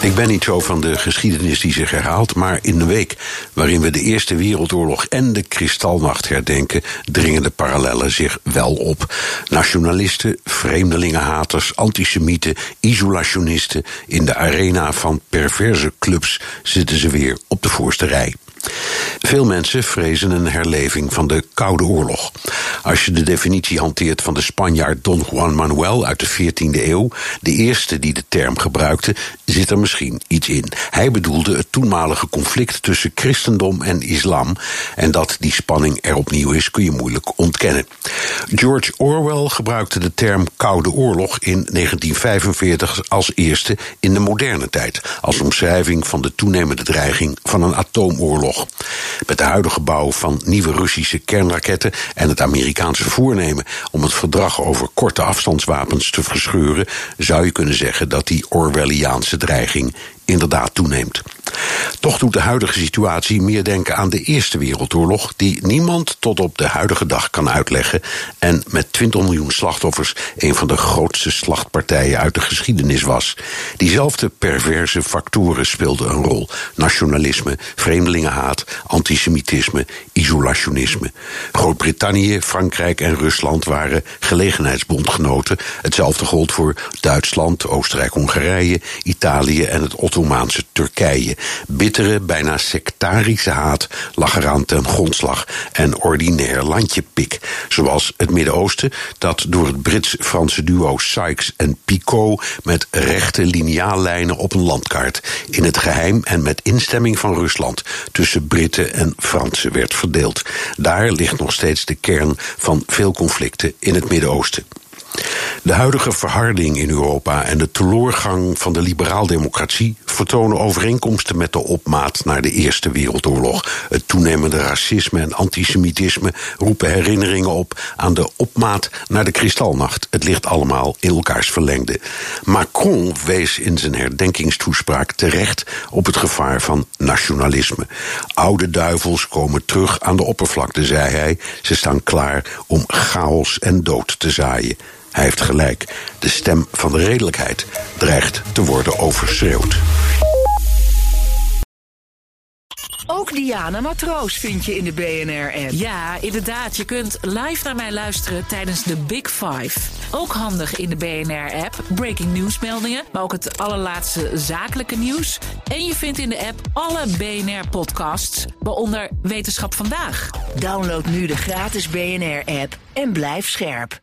Ik ben niet zo van de geschiedenis die zich herhaalt, maar in een week waarin we de Eerste Wereldoorlog en de Kristalnacht herdenken, dringen de parallellen zich wel op. Nationalisten, vreemdelingenhaters, antisemieten, isolationisten, in de arena van perverse clubs zitten ze weer op de voorste rij. Veel mensen vrezen een herleving van de Koude Oorlog. Als je de definitie hanteert van de Spanjaard Don Juan Manuel uit de 14e eeuw, de eerste die de term gebruikte, zit er misschien iets in. Hij bedoelde het toenmalige conflict tussen christendom en islam. En dat die spanning er opnieuw is, kun je moeilijk ontkennen. George Orwell gebruikte de term Koude Oorlog in 1945 als eerste in de moderne tijd, als omschrijving van de toenemende dreiging van een atoomoorlog. Met de huidige bouw van nieuwe Russische kernraketten en het Amerikaanse voornemen om het verdrag over korte afstandswapens te verscheuren, zou je kunnen zeggen dat die Orwelliaanse dreiging inderdaad toeneemt. Toch doet de huidige situatie meer denken aan de Eerste Wereldoorlog, die niemand tot op de huidige dag kan uitleggen en met 20 miljoen slachtoffers een van de grootste slachtpartijen uit de geschiedenis was. Diezelfde perverse factoren speelden een rol: nationalisme, vreemdelingenhaat, antisemitisme, isolationisme. Groot-Brittannië, Frankrijk en Rusland waren gelegenheidsbondgenoten. Hetzelfde gold voor Duitsland, Oostenrijk-Hongarije, Italië en het Ottomaanse Turkije. Bittere, bijna sectarische haat lag eraan ten grondslag en ordinair landjepik. Zoals het Midden-Oosten, dat door het Brits-Franse duo Sykes en Picot met rechte lineaallijnen op een landkaart in het geheim en met instemming van Rusland tussen Britten en Fransen werd verdeeld. Daar ligt nog steeds de kern van veel conflicten in het Midden-Oosten. De huidige verharding in Europa en de teloorgang van de liberaal-democratie vertonen overeenkomsten met de opmaat naar de Eerste Wereldoorlog. Het toenemende racisme en antisemitisme roepen herinneringen op aan de opmaat naar de Kristalnacht. Het ligt allemaal in elkaars verlengde. Macron wees in zijn herdenkingstoespraak terecht op het gevaar van nationalisme. Oude duivels komen terug aan de oppervlakte, zei hij. Ze staan klaar om chaos en dood te zaaien. Hij heeft gelijk. De stem van de redelijkheid dreigt te worden overschreeuwd. Ook Diana Matroos vind je in de BNR-app. Ja, inderdaad. Je kunt live naar mij luisteren tijdens de Big Five. Ook handig in de BNR-app. Breaking nieuwsmeldingen, maar ook het allerlaatste zakelijke nieuws. En je vindt in de app alle BNR-podcasts, waaronder Wetenschap Vandaag. Download nu de gratis BNR-app en blijf scherp.